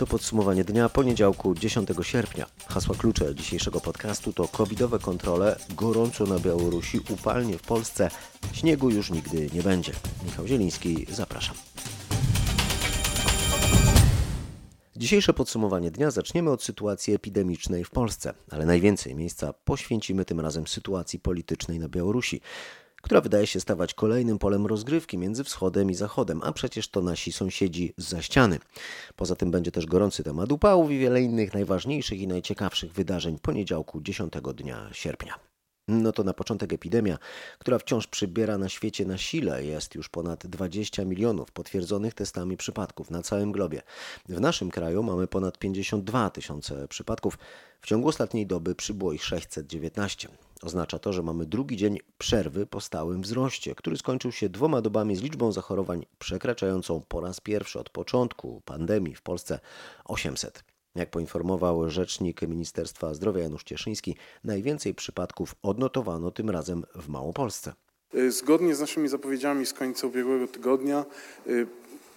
To podsumowanie dnia poniedziałku 10 sierpnia. Hasła klucze dzisiejszego podcastu to covidowe kontrole, gorąco na Białorusi, upalnie w Polsce, śniegu już nigdy nie będzie. Michał Zieliński, zapraszam. Dzisiejsze podsumowanie dnia zaczniemy od sytuacji epidemicznej w Polsce, ale najwięcej miejsca poświęcimy tym razem sytuacji politycznej na Białorusi która wydaje się stawać kolejnym polem rozgrywki między wschodem i zachodem, a przecież to nasi sąsiedzi z ściany. Poza tym będzie też gorący temat upałów i wiele innych najważniejszych i najciekawszych wydarzeń poniedziałku 10 dnia sierpnia. No to na początek epidemia, która wciąż przybiera na świecie na sile. Jest już ponad 20 milionów potwierdzonych testami przypadków na całym globie. W naszym kraju mamy ponad 52 tysiące przypadków. W ciągu ostatniej doby przybyło ich 619. Oznacza to, że mamy drugi dzień przerwy po stałym wzroście, który skończył się dwoma dobami z liczbą zachorowań przekraczającą po raz pierwszy od początku pandemii w Polsce 800. Jak poinformował rzecznik Ministerstwa Zdrowia Janusz Cieszyński, najwięcej przypadków odnotowano tym razem w Małopolsce. Zgodnie z naszymi zapowiedziami z końca ubiegłego tygodnia y,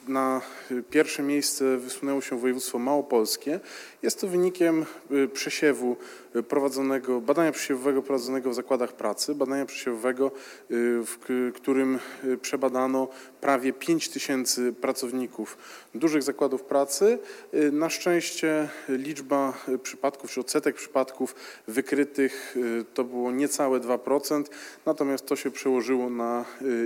na pierwsze miejsce wysunęło się województwo małopolskie. Jest to wynikiem y, przesiewu prowadzonego, badania przesiewowego prowadzonego w zakładach pracy, badania przesiewowego, y, w którym y, przebadano prawie 5 tysięcy pracowników dużych zakładów pracy. Y, na szczęście liczba przypadków, czy odsetek przypadków wykrytych to było niecałe 2%, natomiast to się przełożyło na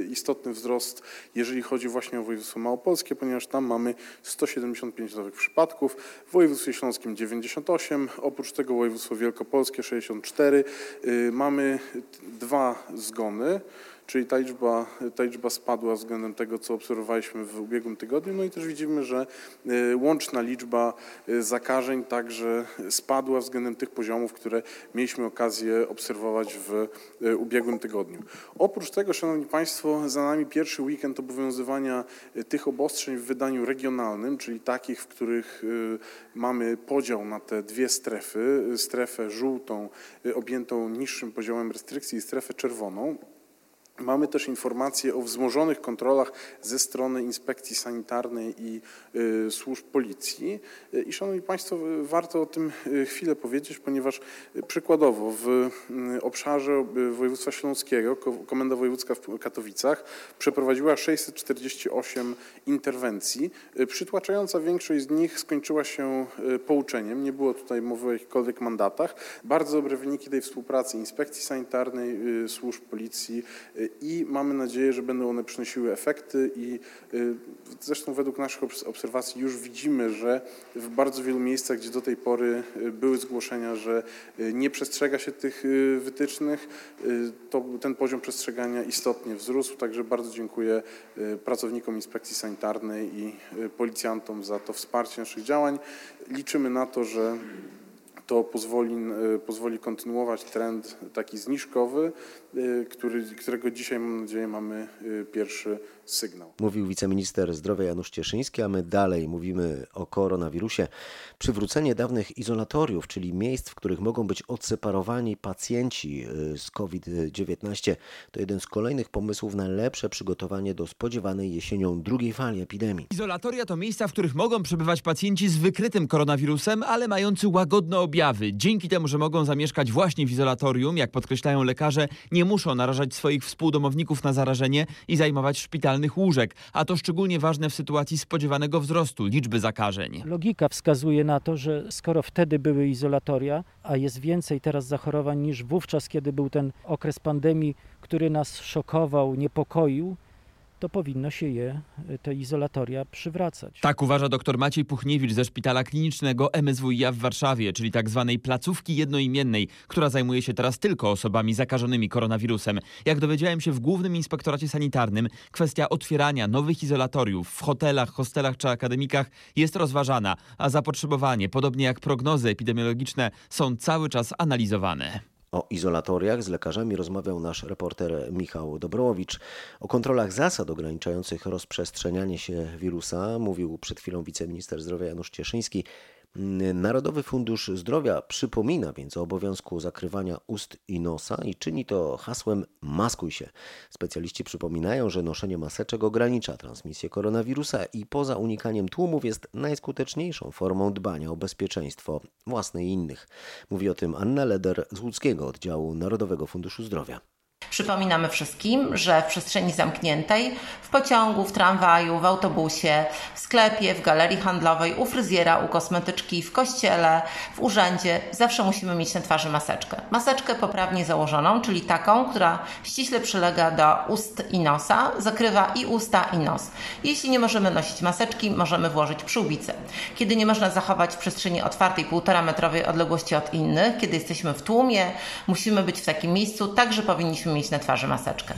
istotny wzrost, jeżeli chodzi właśnie o województwo małopolskie, ponieważ tam mamy 175 nowych przypadków, w województwie śląskim 98, oprócz tego województwo wielkopolskie Wielkopolskie 64. Y, mamy dwa zgony czyli ta liczba, ta liczba spadła względem tego, co obserwowaliśmy w ubiegłym tygodniu. No i też widzimy, że e, łączna liczba e, zakażeń także spadła względem tych poziomów, które mieliśmy okazję obserwować w e, ubiegłym tygodniu. Oprócz tego, Szanowni Państwo, za nami pierwszy weekend obowiązywania tych obostrzeń w wydaniu regionalnym, czyli takich, w których mamy podział na te dwie strefy, strefę żółtą objętą niższym poziomem restrykcji i strefę czerwoną. Mamy też informacje o wzmożonych kontrolach ze strony inspekcji sanitarnej i y, służb policji. Y, I szanowni państwo, warto o tym y, chwilę powiedzieć, ponieważ przykładowo w obszarze województwa śląskiego Komenda Wojewódzka w Katowicach przeprowadziła 648 interwencji. Przytłaczająca większość z nich skończyła się pouczeniem. Nie było tutaj mowy o jakichkolwiek mandatach. Bardzo dobre wyniki tej współpracy inspekcji sanitarnej, służb policji i mamy nadzieję, że będą one przynosiły efekty i y, zresztą według naszych obserwacji już widzimy, że w bardzo wielu miejscach, gdzie do tej pory y, były zgłoszenia, że y, nie przestrzega się tych wytycznych, to ten poziom przestrzegania istotnie wzrósł, także bardzo dziękuję pracownikom Inspekcji Sanitarnej i policjantom za to wsparcie naszych działań. Liczymy na to, że to pozwoli, pozwoli kontynuować trend taki zniżkowy, który, którego dzisiaj mam nadzieję mamy pierwszy sygnał. Mówił wiceminister zdrowia Janusz Cieszyński, a my dalej mówimy o koronawirusie. Przywrócenie dawnych izolatoriów, czyli miejsc, w których mogą być odseparowani pacjenci y, z COVID-19, to jeden z kolejnych pomysłów na lepsze przygotowanie do spodziewanej jesienią drugiej fali epidemii. Izolatoria to miejsca, w których mogą przebywać pacjenci z wykrytym koronawirusem, ale mający łagodne objawy. Dzięki temu, że mogą zamieszkać właśnie w izolatorium, jak podkreślają lekarze, nie muszą narażać swoich współdomowników na zarażenie i zajmować szpitalnych łóżek, a to szczególnie ważne w sytuacji spodziewanego wzrostu liczby zakażeń. Logika wskazuje na to, że skoro wtedy były izolatoria, a jest więcej teraz zachorowań niż wówczas, kiedy był ten okres pandemii, który nas szokował, niepokoił, to powinno się je, te izolatoria, przywracać. Tak uważa dr Maciej Puchniewicz ze Szpitala Klinicznego MSWiA w Warszawie, czyli tak zwanej placówki jednoimiennej, która zajmuje się teraz tylko osobami zakażonymi koronawirusem. Jak dowiedziałem się w Głównym Inspektoracie Sanitarnym, kwestia otwierania nowych izolatoriów w hotelach, hostelach czy akademikach jest rozważana, a zapotrzebowanie, podobnie jak prognozy epidemiologiczne, są cały czas analizowane. O izolatoriach z lekarzami rozmawiał nasz reporter Michał Dobrołowicz. O kontrolach zasad ograniczających rozprzestrzenianie się wirusa mówił przed chwilą wiceminister zdrowia Janusz Cieszyński. Narodowy Fundusz Zdrowia przypomina więc o obowiązku zakrywania ust i nosa i czyni to hasłem maskuj się. Specjaliści przypominają, że noszenie maseczek ogranicza transmisję koronawirusa i poza unikaniem tłumów jest najskuteczniejszą formą dbania o bezpieczeństwo własne i innych. Mówi o tym Anna Leder z łódzkiego oddziału Narodowego Funduszu Zdrowia. Przypominamy wszystkim, że w przestrzeni zamkniętej, w pociągu, w tramwaju, w autobusie, w sklepie, w galerii handlowej, u fryzjera, u kosmetyczki, w kościele, w urzędzie zawsze musimy mieć na twarzy maseczkę. Maseczkę poprawnie założoną, czyli taką, która ściśle przylega do ust i nosa, zakrywa i usta i nos. Jeśli nie możemy nosić maseczki, możemy włożyć przyłbicę. Kiedy nie można zachować w przestrzeni otwartej półtora metrowej odległości od innych, kiedy jesteśmy w tłumie, musimy być w takim miejscu, także powinniśmy mieć na twarzy maseczkę.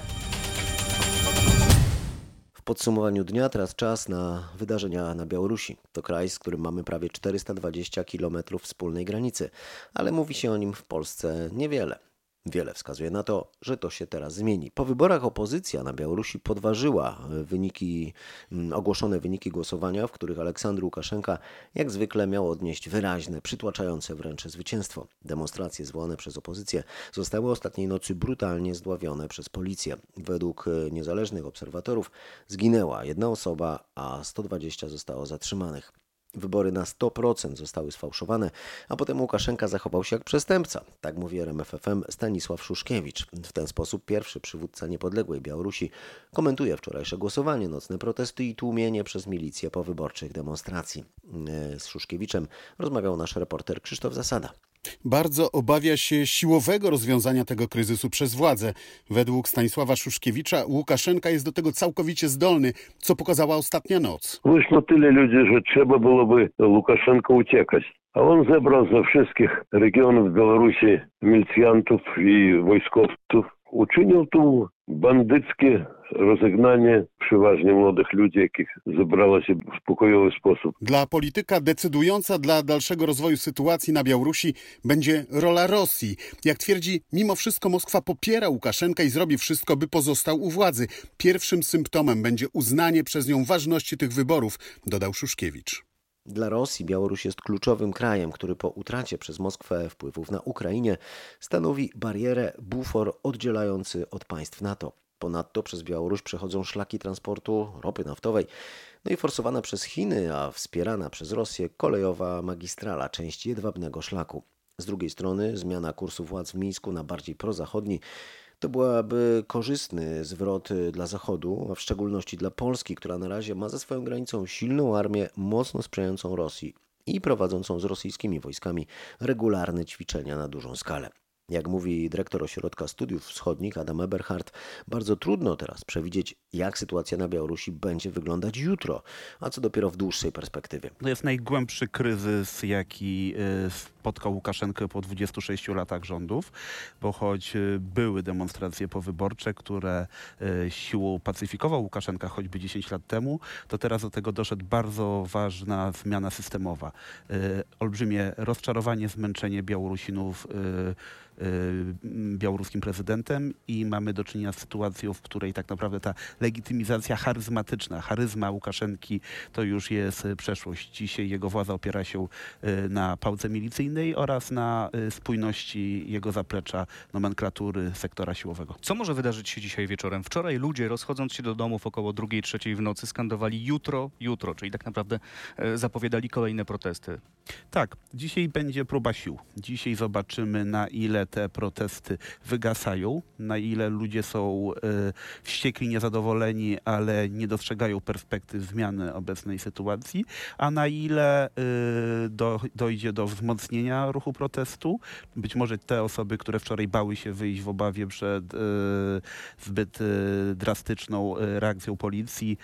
W podsumowaniu dnia teraz czas na wydarzenia na Białorusi. To kraj, z którym mamy prawie 420 km wspólnej granicy, ale mówi się o nim w Polsce niewiele. Wiele wskazuje na to, że to się teraz zmieni. Po wyborach opozycja na Białorusi podważyła wyniki, mm, ogłoszone wyniki głosowania, w których Aleksandr Łukaszenka jak zwykle miał odnieść wyraźne, przytłaczające wręcz zwycięstwo. Demonstracje zwołane przez opozycję zostały ostatniej nocy brutalnie zdławione przez policję. Według e, niezależnych obserwatorów zginęła jedna osoba, a 120 zostało zatrzymanych. Wybory na 100% zostały sfałszowane, a potem Łukaszenka zachował się jak przestępca. Tak mówi RMFFM Stanisław Szuszkiewicz. W ten sposób pierwszy przywódca niepodległej Białorusi komentuje wczorajsze głosowanie, nocne protesty i tłumienie przez milicję po wyborczych demonstracji. Z Szuszkiewiczem rozmawiał nasz reporter Krzysztof Zasada. Bardzo obawia się siłowego rozwiązania tego kryzysu przez władze. Według Stanisława Szuszkiewicza Łukaszenka jest do tego całkowicie zdolny, co pokazała ostatnia noc. Wyszło tyle ludzi, że trzeba byłoby Łukaszenko uciekać. A on zebrał ze wszystkich regionów Białorusi milicjantów i wojskowców. Uczynił tu bandyckie rozegnanie przeważnie młodych ludzi, jakich zebrało się w spokojowy sposób. Dla polityka decydująca dla dalszego rozwoju sytuacji na Białorusi będzie rola Rosji. Jak twierdzi, mimo wszystko Moskwa popiera Łukaszenkę i zrobi wszystko, by pozostał u władzy. Pierwszym symptomem będzie uznanie przez nią ważności tych wyborów, dodał Szuszkiewicz. Dla Rosji Białoruś jest kluczowym krajem, który po utracie przez Moskwę wpływów na Ukrainie stanowi barierę, bufor oddzielający od państw NATO. Ponadto przez Białoruś przechodzą szlaki transportu ropy naftowej, no i forsowana przez Chiny, a wspierana przez Rosję kolejowa magistrala, część jedwabnego szlaku. Z drugiej strony zmiana kursu władz w Mińsku na bardziej prozachodni to byłaby korzystny zwrot dla Zachodu, a w szczególności dla Polski, która na razie ma za swoją granicą silną armię, mocno sprzyjającą Rosji i prowadzącą z rosyjskimi wojskami regularne ćwiczenia na dużą skalę. Jak mówi dyrektor Ośrodka Studiów Wschodnich Adam Eberhardt, bardzo trudno teraz przewidzieć, jak sytuacja na Białorusi będzie wyglądać jutro, a co dopiero w dłuższej perspektywie. To jest najgłębszy kryzys, jaki y, spotkał Łukaszenkę po 26 latach rządów, bo choć y, były demonstracje powyborcze, które y, siłą pacyfikował Łukaszenka choćby 10 lat temu, to teraz do tego doszedł bardzo ważna zmiana systemowa. Olbrzymie rozczarowanie, zmęczenie Białorusinów białoruskim prezydentem i mamy do czynienia z sytuacją, w której tak naprawdę ta legitymizacja charyzmatyczna, charyzma Łukaszenki to już jest przeszłość. Dzisiaj jego władza opiera się na pałce milicyjnej oraz na spójności jego zaplecza nomenklatury sektora siłowego. Co może wydarzyć się dzisiaj wieczorem? Wczoraj ludzie rozchodząc się do domów około drugiej, trzeciej w nocy skandowali jutro, jutro, czyli tak naprawdę zapowiadali kolejne protesty. Tak, dzisiaj będzie próba sił. Dzisiaj zobaczymy na ile te protesty wygasają, na ile ludzie są y, wściekli, niezadowoleni, ale nie dostrzegają perspektyw zmiany obecnej sytuacji, a na ile y, do, dojdzie do wzmocnienia ruchu protestu. Być może te osoby, które wczoraj bały się wyjść w obawie przed y, zbyt drastyczną reakcją policji,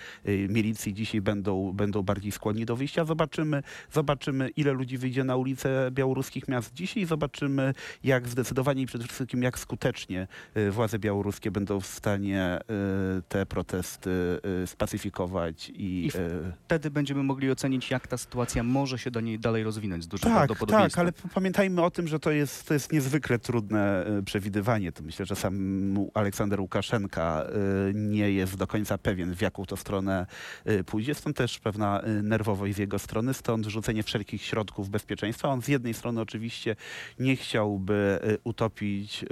milicji, dzisiaj będą, będą bardziej skłonni do wyjścia. Zobaczymy, zobaczymy, ile ludzi wyjdzie na ulice białoruskich miast dzisiaj, zobaczymy, jak zdecydowanie zdecydowanie i przede wszystkim jak skutecznie y, władze białoruskie będą w stanie y, te protesty y, spacyfikować i... I Wtedy będziemy mogli ocenić, jak ta sytuacja może się do niej dalej rozwinąć z dużym Tak, tak, prawdopodobieństwem. ale p- pamiętajmy o tym, że to jest, to jest niezwykle trudne przewidywanie. To myślę, że sam Aleksander Łukaszenka nie jest do końca pewien, w jaką to stronę pójdzie. Stąd też pewna nerwowość z jego strony, stąd rzucenie wszelkich środków bezpieczeństwa. On z jednej strony oczywiście nie chciałby utopić e,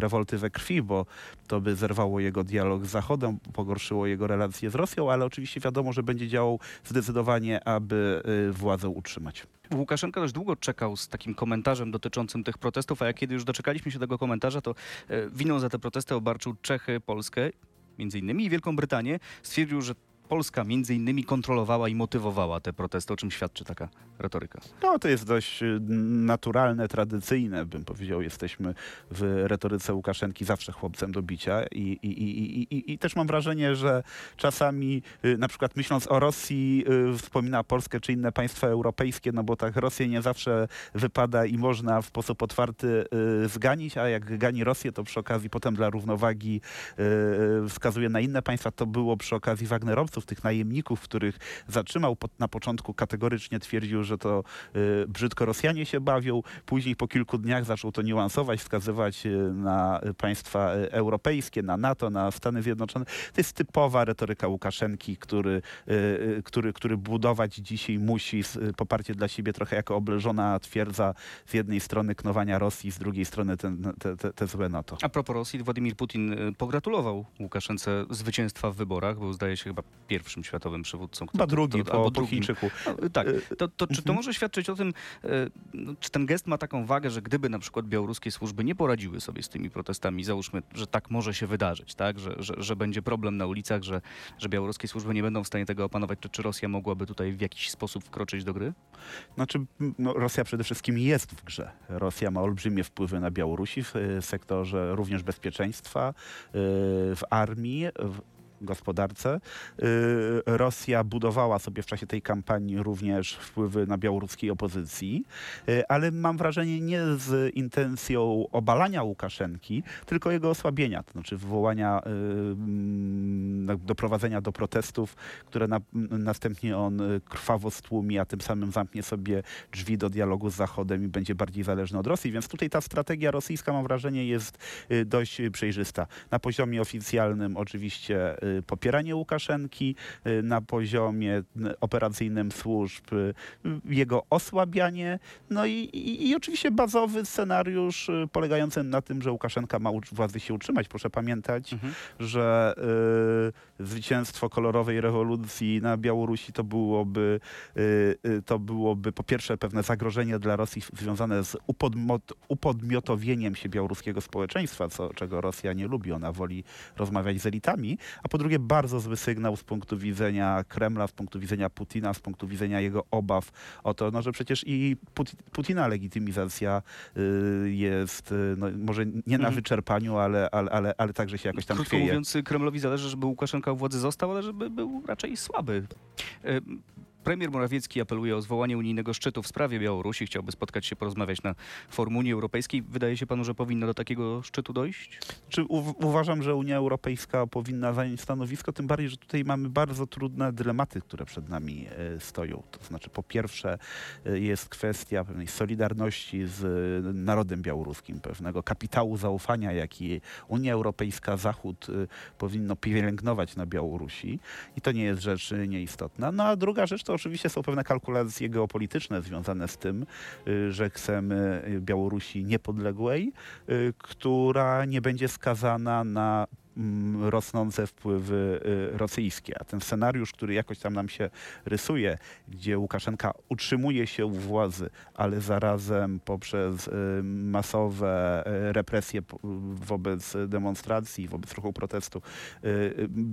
rewolty we krwi, bo to by zerwało jego dialog z Zachodem, pogorszyło jego relacje z Rosją, ale oczywiście wiadomo, że będzie działał zdecydowanie, aby e, władzę utrzymać. Łukaszenka dość długo czekał z takim komentarzem dotyczącym tych protestów, a jak kiedy już doczekaliśmy się tego komentarza, to e, winą za te protesty obarczył Czechy, Polskę, między innymi i Wielką Brytanię. Stwierdził, że Polska między innymi kontrolowała i motywowała te protesty, o czym świadczy taka retoryka. No, to jest dość y, naturalne, tradycyjne, bym powiedział. Jesteśmy w retoryce Łukaszenki zawsze chłopcem do bicia i, i, i, i, i, też mam wrażenie, że czasami y, na przykład myśląc o Rosji y, wspomina Polskę czy inne państwa europejskie, no bo tak Rosję nie zawsze wypada i można w sposób otwarty zganić, a jak gani Rosję, to przy okazji potem dla równowagi wskazuje na inne państwa. To było przy okazji Wagnerowców, tych najemników, których zatrzymał pod, na początku kategorycznie twierdził, że to y, brzydko Rosjanie się bawią. Później po kilku dniach zaczął to niuansować, wskazywać y, na państwa y, europejskie, na NATO, na Stany Zjednoczone. To jest typowa retoryka Łukaszenki, który, y, y, który, który budować dzisiaj musi y, poparcie dla siebie trochę jako obleżona twierdza z jednej strony knowania Rosji, z drugiej strony ten, te, te, te złe NATO. A propos Rosji, Władimir Putin pogratulował Łukaszence zwycięstwa w wyborach, był zdaje się chyba pierwszym światowym przywódcą. Chyba drugi to- po, albo po drugim. Chińczyku. No, Tak, Y, to, to czy to mhm. może świadczyć o tym, e, no, czy ten gest ma taką wagę, że gdyby na przykład białoruskie służby nie poradziły sobie z tymi protestami, załóżmy, że tak może się wydarzyć, tak? Że, że, że będzie problem na ulicach, że, że białoruskie służby nie będą w stanie tego opanować, to czy Rosja mogłaby tutaj w jakiś sposób wkroczyć do gry? Znaczy, no, Rosja przede wszystkim jest w grze. Rosja ma olbrzymie wpływy na Białorusi w sektorze również bezpieczeństwa, w armii, w gospodarce. Y, Rosja budowała sobie w czasie tej kampanii również wpływy na białoruskiej opozycji, y, ale mam wrażenie nie z intencją obalania Łukaszenki, tylko jego osłabienia, to znaczy wywołania, y, mm, doprowadzenia do protestów, które na, następnie on krwawo stłumi, a tym samym zamknie sobie drzwi do dialogu z Zachodem i będzie bardziej zależny od Rosji. Więc tutaj ta strategia rosyjska, mam wrażenie, jest dość przejrzysta. Na poziomie oficjalnym oczywiście popieranie Łukaszenki, y, na poziomie y, operacyjnym służb y, jego osłabianie, no i, i, i oczywiście bazowy scenariusz y, polegający na tym, że Łukaszenka ma władzy się utrzymać. Proszę pamiętać, Mhm. że y, zwycięstwo kolorowej rewolucji na Białorusi to byłoby, y, y, to byłoby po pierwsze pewne zagrożenie dla Rosji związane z upodmot, upodmiotowieniem się białoruskiego społeczeństwa, co, czego Rosja nie lubi. Ona woli rozmawiać z elitami, a po drugie bardzo zły sygnał z punktu widzenia Kremla, z punktu widzenia Putina, z punktu widzenia jego obaw o to, no, że przecież i Puti- Putina legitymizacja y, jest y, no, może nie na Mhm. wyczerpaniu, ale, ale, ale, ale także się jakoś tam Krótko chwieje. mówiąc, Kremlowi zależy, żeby Łukaszenka u władzy został, ale żeby był raczej słaby. E, Premier Morawiecki apeluje o zwołanie unijnego szczytu w sprawie Białorusi. Chciałby spotkać się, porozmawiać na forum Unii Europejskiej. Wydaje się panu, że powinno do takiego szczytu dojść? Czy uważam, że Unia Europejska powinna zająć stanowisko, tym bardziej, że tutaj mamy bardzo trudne dylematy, które przed nami e, stoją. To znaczy, po pierwsze, e, jest kwestia pewnej solidarności z e, narodem białoruskim, pewnego kapitału zaufania, jaki Unia Europejska, Zachód powinno pielęgnować na Białorusi. I to nie jest rzecz nieistotna. No a druga rzecz to oczywiście są pewne kalkulacje geopolityczne związane z tym, y, że chcemy y, Białorusi niepodległej, y, która nie będzie skazana na rosnące wpływy y, rosyjskie. A ten scenariusz, który jakoś tam nam się rysuje, gdzie Łukaszenka utrzymuje się u władzy, ale zarazem poprzez y, masowe y, represje wobec demonstracji, wobec ruchu protestu,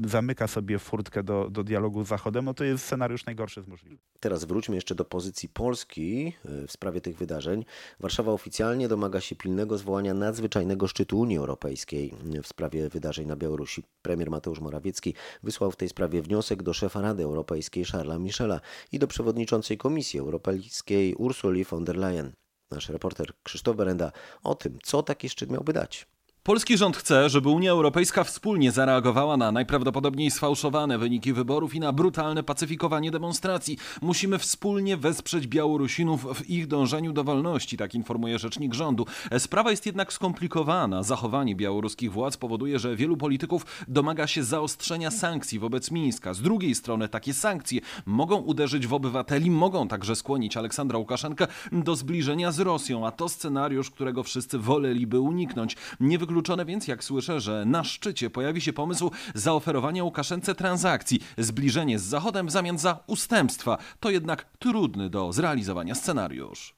zamyka sobie furtkę do, do dialogu z Zachodem, no to jest scenariusz najgorszy z możliwych. Teraz wróćmy jeszcze do pozycji Polski w sprawie tych wydarzeń. Warszawa oficjalnie domaga się pilnego zwołania nadzwyczajnego szczytu Unii Europejskiej w sprawie wydarzeń na Białorusi. Premier Mateusz Morawiecki wysłał w tej sprawie wniosek do szefa Rady Europejskiej Charlesa Michela i do przewodniczącej Komisji Europejskiej Ursuli von der Leyen. Nasz reporter Krzysztof Berenda o tym, co taki szczyt miałby dać. Polski rząd chce, żeby Unia Europejska wspólnie zareagowała na najprawdopodobniej sfałszowane wyniki wyborów i na brutalne pacyfikowanie demonstracji. Musimy wspólnie wesprzeć Białorusinów w ich dążeniu do wolności, tak informuje rzecznik rządu. Sprawa jest jednak skomplikowana. Zachowanie białoruskich władz powoduje, że wielu polityków domaga się zaostrzenia sankcji wobec Mińska. Z drugiej strony takie sankcje mogą uderzyć w obywateli, mogą także skłonić Aleksandra Łukaszenkę do zbliżenia z Rosją, a to scenariusz, którego wszyscy woleliby uniknąć. Nie Wykluczone więc, jak słyszę, że na szczycie pojawi się pomysł zaoferowania Łukaszence transakcji, zbliżenie z Zachodem w zamian za ustępstwa. To jednak trudny do zrealizowania scenariusz.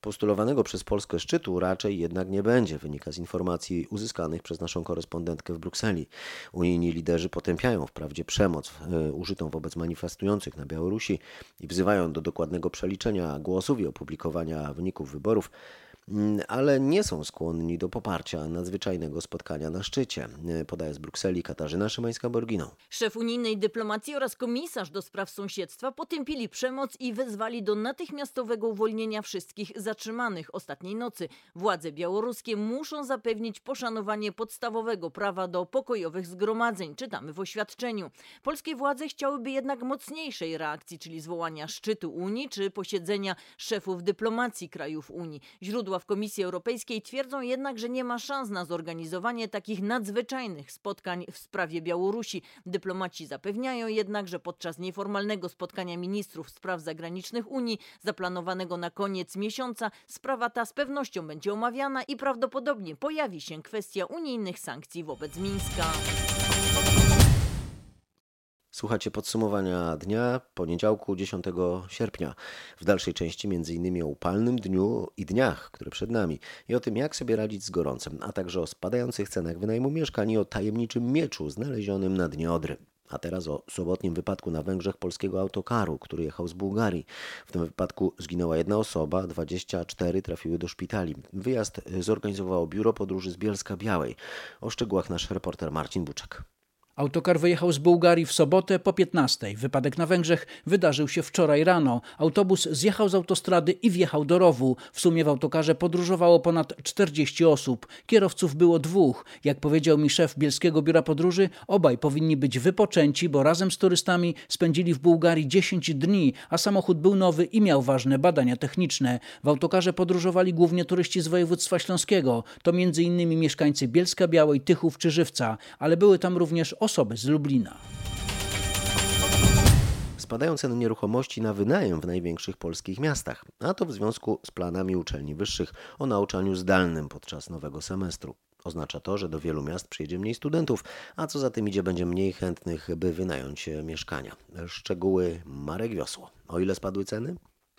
Postulowanego przez Polskę szczytu raczej jednak nie będzie, wynika z informacji uzyskanych przez naszą korespondentkę w Brukseli. Unijni liderzy potępiają wprawdzie przemoc y, użytą wobec manifestujących na Białorusi i wzywają do dokładnego przeliczenia głosów i opublikowania wyników wyborów. Mm, ale nie są skłonni do poparcia nadzwyczajnego spotkania na szczycie, e, podaje z Brukseli Katarzyna Szymańska-Borgino. Szef unijnej dyplomacji oraz komisarz do spraw sąsiedztwa potępili przemoc i wezwali do natychmiastowego uwolnienia wszystkich zatrzymanych ostatniej nocy. Władze białoruskie muszą zapewnić poszanowanie podstawowego prawa do pokojowych zgromadzeń, czytamy w oświadczeniu. Polskie władze chciałyby jednak mocniejszej reakcji, czyli zwołania szczytu Unii czy posiedzenia szefów dyplomacji krajów Unii. Źródła w Komisji Europejskiej twierdzą jednak, że nie ma szans na zorganizowanie takich nadzwyczajnych spotkań w sprawie Białorusi. Dyplomaci zapewniają jednak, że podczas nieformalnego spotkania ministrów spraw zagranicznych Unii, zaplanowanego na koniec miesiąca, sprawa ta z pewnością będzie omawiana i prawdopodobnie pojawi się kwestia unijnych sankcji wobec Mińska. Słuchacie podsumowania dnia poniedziałku 10 sierpnia. W dalszej części m.in. o upalnym dniu i dniach, które przed nami i o tym, jak sobie radzić z gorącem, a także o spadających cenach wynajmu mieszkań i o tajemniczym mieczu znalezionym na dnie Odry. A teraz o sobotnim wypadku na Węgrzech polskiego autokaru, który jechał z Bułgarii. W tym wypadku zginęła jedna osoba, 24 trafiły do szpitali. Wyjazd zorganizowało Biuro Podróży z Bielska Białej. O szczegółach nasz reporter Marcin Buczek. Autokar wyjechał z Bułgarii w sobotę po 15. Wypadek na Węgrzech wydarzył się wczoraj rano. Autobus zjechał z autostrady i wjechał do rowu. W sumie w autokarze podróżowało ponad 40 osób. Kierowców było dwóch. Jak powiedział mi szef Bielskiego Biura Podróży, obaj powinni być wypoczęci, bo razem z turystami spędzili w Bułgarii 10 dni, a samochód był nowy i miał ważne badania techniczne. W autokarze podróżowali głównie turyści z województwa śląskiego. To m.in. mieszkańcy Bielska Białej, Tychów czy Żywca, ale były tam również osoby osoby z Lublina. Spadają ceny nieruchomości na wynajem w największych polskich miastach, a to w związku z planami uczelni wyższych o nauczaniu zdalnym podczas nowego semestru. Oznacza to, że do wielu miast przyjedzie mniej studentów, a co za tym idzie, będzie mniej chętnych, by wynająć mieszkania. Szczegóły Marek Wiosło. O ile spadły ceny?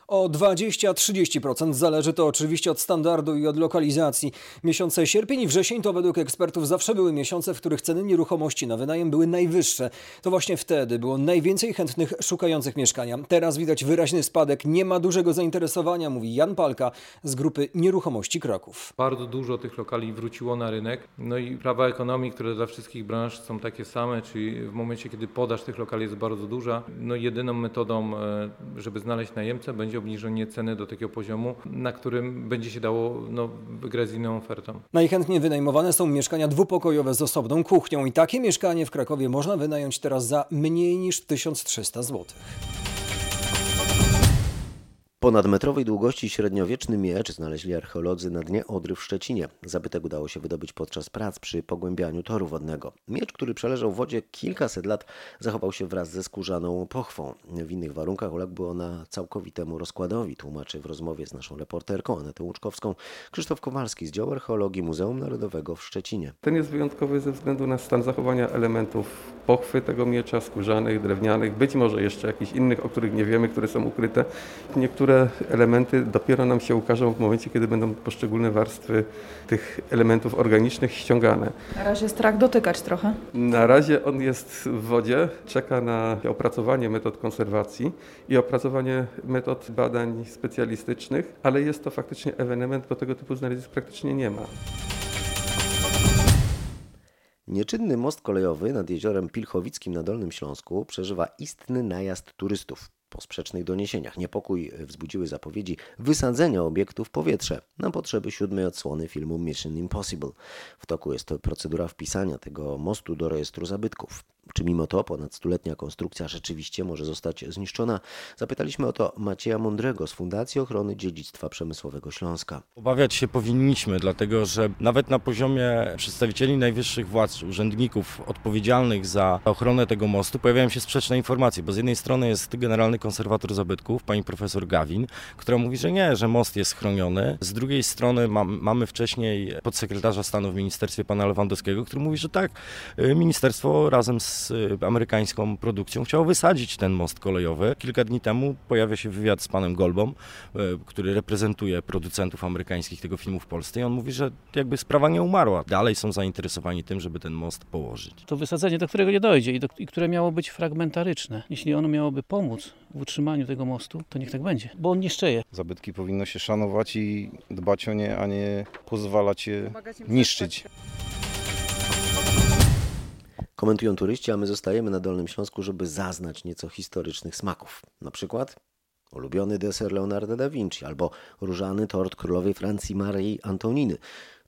O 20-30% zależy to oczywiście od standardu i od lokalizacji. Miesiące sierpień i wrzesień to według ekspertów zawsze były miesiące, w których ceny nieruchomości na wynajem były najwyższe. To właśnie wtedy było najwięcej chętnych szukających mieszkania. Teraz widać wyraźny spadek, nie ma dużego zainteresowania, mówi Jan Palka z grupy Nieruchomości Kraków. Bardzo dużo tych lokali wróciło na rynek. No i prawa ekonomii, które dla wszystkich branż są takie same, czyli w momencie, kiedy podaż tych lokali jest bardzo duża, no jedyną metodą, e, żeby znaleźć najemcę będzie obniżenie ceny do takiego poziomu, na którym będzie się dało no, wygrać z inną ofertą. Najchętniej wynajmowane są mieszkania dwupokojowe z osobną kuchnią i takie mieszkanie w Krakowie można wynająć teraz za mniej niż 1300 zł. Ponadmetrowej długości średniowieczny miecz znaleźli archeolodzy na dnie Odry w Szczecinie. Zabytek udało się wydobyć podczas prac przy pogłębianiu toru wodnego. Miecz, który przeleżał w wodzie kilkaset lat, zachował się wraz ze skórzaną pochwą. W innych warunkach uległby ona całkowitemu rozkładowi, tłumaczy w rozmowie z naszą reporterką Anetą Łuczkowską Krzysztof Kowalski z działu archeologii Muzeum Narodowego w Szczecinie. Ten jest wyjątkowy ze względu na stan zachowania elementów pochwy tego miecza, skórzanych, drewnianych, być może jeszcze jakichś innych, o których nie wiemy, które są ukryte. Niektóre niektóre elementy dopiero nam się ukażą w momencie, kiedy będą poszczególne warstwy tych elementów organicznych ściągane. Na razie strach dotykać trochę. Na razie on jest w wodzie, czeka na opracowanie metod konserwacji i opracowanie metod badań specjalistycznych, ale jest to faktycznie ewenement, bo tego typu znalezisk praktycznie nie ma. Nieczynny most kolejowy nad jeziorem Pilchowickim na Dolnym Śląsku przeżywa istny najazd turystów. Po sprzecznych doniesieniach niepokój wzbudziły zapowiedzi wysadzenia obiektu w powietrze na potrzeby siódmej odsłony filmu Mission Impossible. W toku jest procedura wpisania tego mostu do rejestru zabytków. Czy mimo to ponad stuletnia konstrukcja rzeczywiście może zostać zniszczona? Zapytaliśmy o to Macieja Mądrego z Fundacji Ochrony Dziedzictwa Przemysłowego Śląska. Obawiać się powinniśmy, dlatego że nawet na poziomie przedstawicieli najwyższych władz, urzędników odpowiedzialnych za ochronę tego mostu pojawiają się sprzeczne informacje, bo z jednej strony jest generalny konserwator zabytków, pani profesor Gawin, która mówi, że nie, że most jest chroniony. Z drugiej strony mam, mamy wcześniej podsekretarza stanu w ministerstwie pana Lewandowskiego, który mówi, że tak, y, ministerstwo razem z z y, amerykańską produkcją chciało wysadzić ten most kolejowy. Kilka dni temu pojawia się wywiad z panem Golbą, y, który reprezentuje producentów amerykańskich tego filmu w Polsce i on mówi, że jakby sprawa nie umarła. Dalej są zainteresowani tym, żeby ten most położyć. To wysadzenie, do którego nie dojdzie i, do, i które miało być fragmentaryczne. Jeśli ono miałoby pomóc w utrzymaniu tego mostu, to niech tak będzie, bo on niszczeje. Zabytki powinno się szanować i dbać o nie, a nie pozwalać je niszczyć. Komentują turyści, a my zostajemy na Dolnym Śląsku, żeby zaznać nieco historycznych smaków. Na przykład ulubiony deser Leonardo da Vinci albo różany tort królowej Francji Marii Antoniny.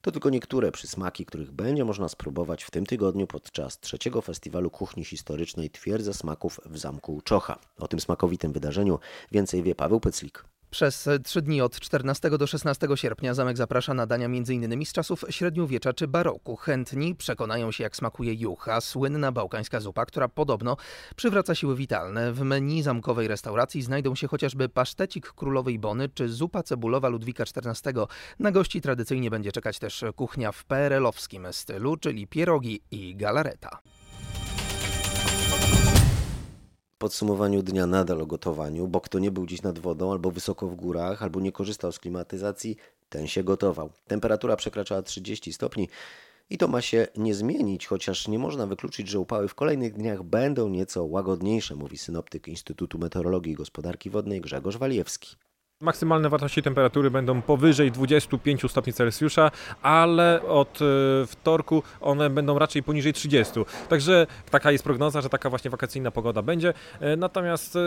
To tylko niektóre przysmaki, których będzie można spróbować w tym tygodniu podczas trzeciego festiwalu kuchni historycznej Twierdza Smaków w Zamku Czocha. O tym smakowitym wydarzeniu więcej wie Paweł Peclik. Przez trzy dni od 14 do 16 sierpnia zamek zaprasza na dania m.in. z czasów średniowiecza czy baroku. Chętni przekonają się jak smakuje jucha, słynna bałkańska zupa, która podobno przywraca siły witalne. W menu zamkowej restauracji znajdą się chociażby pasztecik królowej Bony czy zupa cebulowa Ludwika XIV. Na gości tradycyjnie będzie czekać też kuchnia w PRL-owskim stylu, czyli pierogi i galareta podsumowaniu dnia nadal o gotowaniu, bo kto nie był dziś nad wodą, albo wysoko w górach, albo nie korzystał z klimatyzacji, ten się gotował. Temperatura przekraczała 30 stopni i to ma się nie zmienić, chociaż nie można wykluczyć, że upały w kolejnych dniach będą nieco łagodniejsze, mówi synoptyk Instytutu Meteorologii i Gospodarki Wodnej Grzegorz Walijewski. Maksymalne wartości temperatury będą powyżej 25 stopni Celsjusza, ale od e, wtorku one będą raczej poniżej 30. Także taka jest prognoza, że taka właśnie wakacyjna pogoda będzie. E, natomiast e,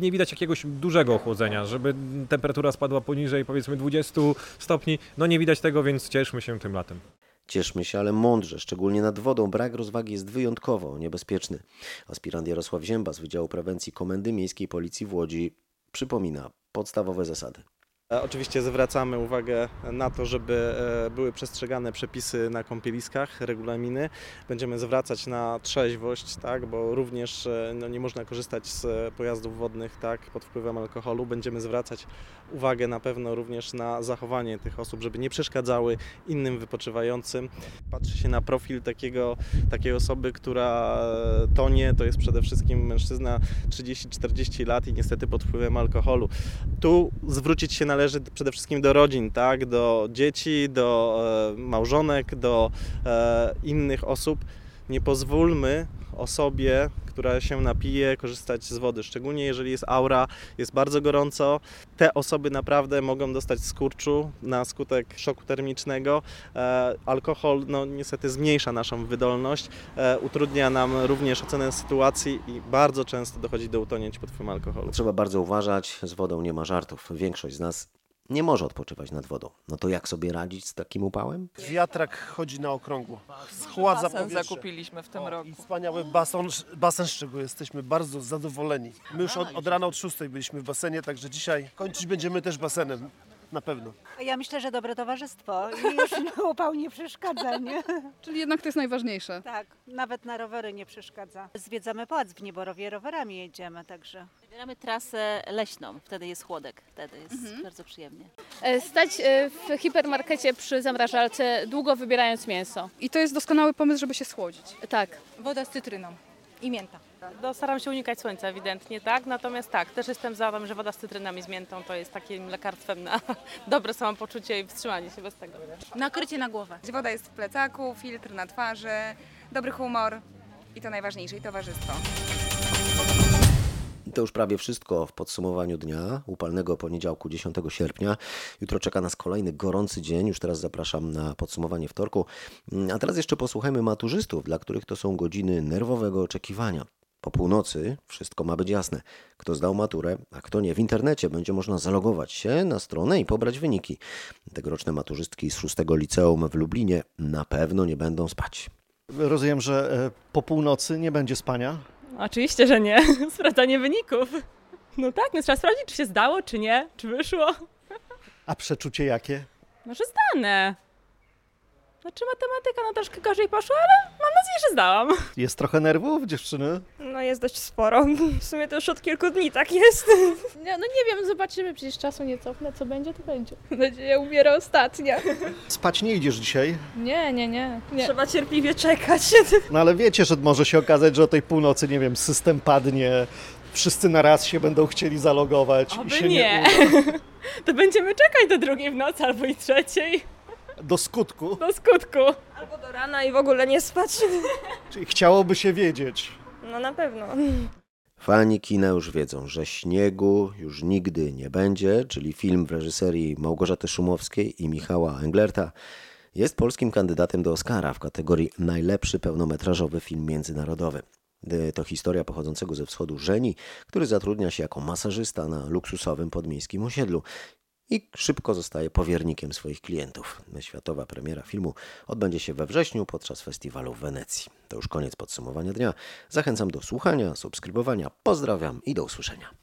nie widać jakiegoś dużego ochłodzenia, żeby temperatura spadła poniżej powiedzmy 20 stopni. No nie widać tego, więc cieszmy się tym latem. Cieszmy się, ale mądrze, szczególnie nad wodą. Brak rozwagi jest wyjątkowo niebezpieczny. Aspirant Jarosław Zięba z Wydziału Prewencji Komendy Miejskiej Policji w Łodzi przypomina podstawowe zasady. E, oczywiście zwracamy uwagę na to, żeby e, były przestrzegane przepisy na kąpieliskach, regulaminy. Będziemy zwracać na trzeźwość, tak, bo również e, no, nie można korzystać z pojazdów wodnych tak, pod wpływem alkoholu. Będziemy zwracać uwagę na pewno również na zachowanie tych osób, żeby nie przeszkadzały innym wypoczywającym. Patrzy się na profil takiego, takiej osoby, która tonie, to jest przede wszystkim mężczyzna 30-40 lat i niestety pod wpływem alkoholu. Tu zwrócić się należy należy przede wszystkim do rodzin, tak? do dzieci, do e, małżonek, do e, innych osób. Nie pozwólmy osobie, która się napije, korzystać z wody. Szczególnie jeżeli jest aura, jest bardzo gorąco. Te osoby naprawdę mogą dostać skurczu na skutek szoku termicznego. E, alkohol no, niestety zmniejsza naszą wydolność, e, utrudnia nam również ocenę sytuacji i bardzo często dochodzi do utonięć pod wpływem alkoholu. Trzeba bardzo uważać, z wodą nie ma żartów. Większość z nas nie może odpoczywać nad wodą. No to jak sobie radzić z takim upałem? Wiatrak chodzi na okrągło. Schładza basen powietrze. zakupiliśmy w tym o, roku. I wspaniały basen, basen, z czego jesteśmy bardzo zadowoleni. My już od, od rana od 6 byliśmy w basenie, także dzisiaj kończyć będziemy też basenem. Na pewno. Ja myślę, że dobre towarzystwo i już upał nie przeszkadza, nie? Czyli jednak to jest najważniejsze. Tak, nawet na rowery nie przeszkadza. Zwiedzamy pałac w Nieborowie, rowerami jedziemy, także. Wybieramy trasę leśną, wtedy jest chłodek, wtedy jest mhm. bardzo przyjemnie. E, stać e, w hipermarkecie przy zamrażalce, długo wybierając mięso. I to jest doskonały pomysł, żeby się schłodzić. Tak. Woda z cytryną i mięta. No, staram się unikać słońca ewidentnie, tak? Natomiast tak, też jestem za tym, że woda z cytryną i z miętą to jest takim lekarstwem na dobre samopoczucie i wstrzymanie się bez tego. Nakrycie na głowę. Woda jest w plecaku, filtr na twarzy, dobry humor i to najważniejsze, i towarzystwo. To już prawie wszystko w podsumowaniu dnia, upalnego poniedziałku 10 sierpnia. Jutro czeka nas kolejny gorący dzień. Już teraz zapraszam na podsumowanie wtorku. A teraz jeszcze posłuchajmy maturzystów, dla których to są godziny nerwowego oczekiwania. Po północy wszystko ma być jasne. Kto zdał maturę, a kto nie. W internecie będzie można zalogować się na stronę i pobrać wyniki. Tegoroczne maturzystki z szóstego liceum w Lublinie na pewno nie będą spać. Rozumiem, że e, po północy nie będzie spania. Oczywiście, że nie. Sprawdzanie wyników. No tak, no trzeba sprawdzić, czy się zdało, czy nie, czy wyszło. A przeczucie jakie? Może zdane. Znaczy matematyka no troszkę gorzej poszła, ale mam nadzieję, że zdałam. Jest trochę nerwów, dziewczyny? No jest dość sporo. W sumie to już od kilku dni tak jest. No, no nie wiem, zobaczymy, przecież czasu nie cofnę, co będzie, to będzie. Nadzieja umiera ostatnia. Spać nie idziesz dzisiaj? Nie, nie, nie. nie. Trzeba cierpliwie czekać. No ale wiecie, że może się okazać, że o tej północy, nie wiem, system padnie, wszyscy na raz się będą chcieli zalogować Oby i się nie. nie uda. To będziemy czekać do drugiej w nocy albo i trzeciej. Do skutku. Do skutku. Albo do rana i w ogóle nie spać. Czyli chciałoby się wiedzieć. No na pewno. Fani kina już wiedzą, że śniegu już nigdy nie będzie, czyli film w reżyserii Małgorzaty Szumowskiej i Michała Englerta jest polskim kandydatem do Oscara w kategorii najlepszy pełnometrażowy film międzynarodowy. To historia pochodzącego ze wschodu Żeni, który zatrudnia się jako masażysta na luksusowym podmiejskim osiedlu i szybko zostaje powiernikiem swoich klientów. Światowa premiera filmu odbędzie się we wrześniu podczas festiwalu w Wenecji. To już koniec podsumowania dnia. Zachęcam do słuchania, subskrybowania. Pozdrawiam i do usłyszenia.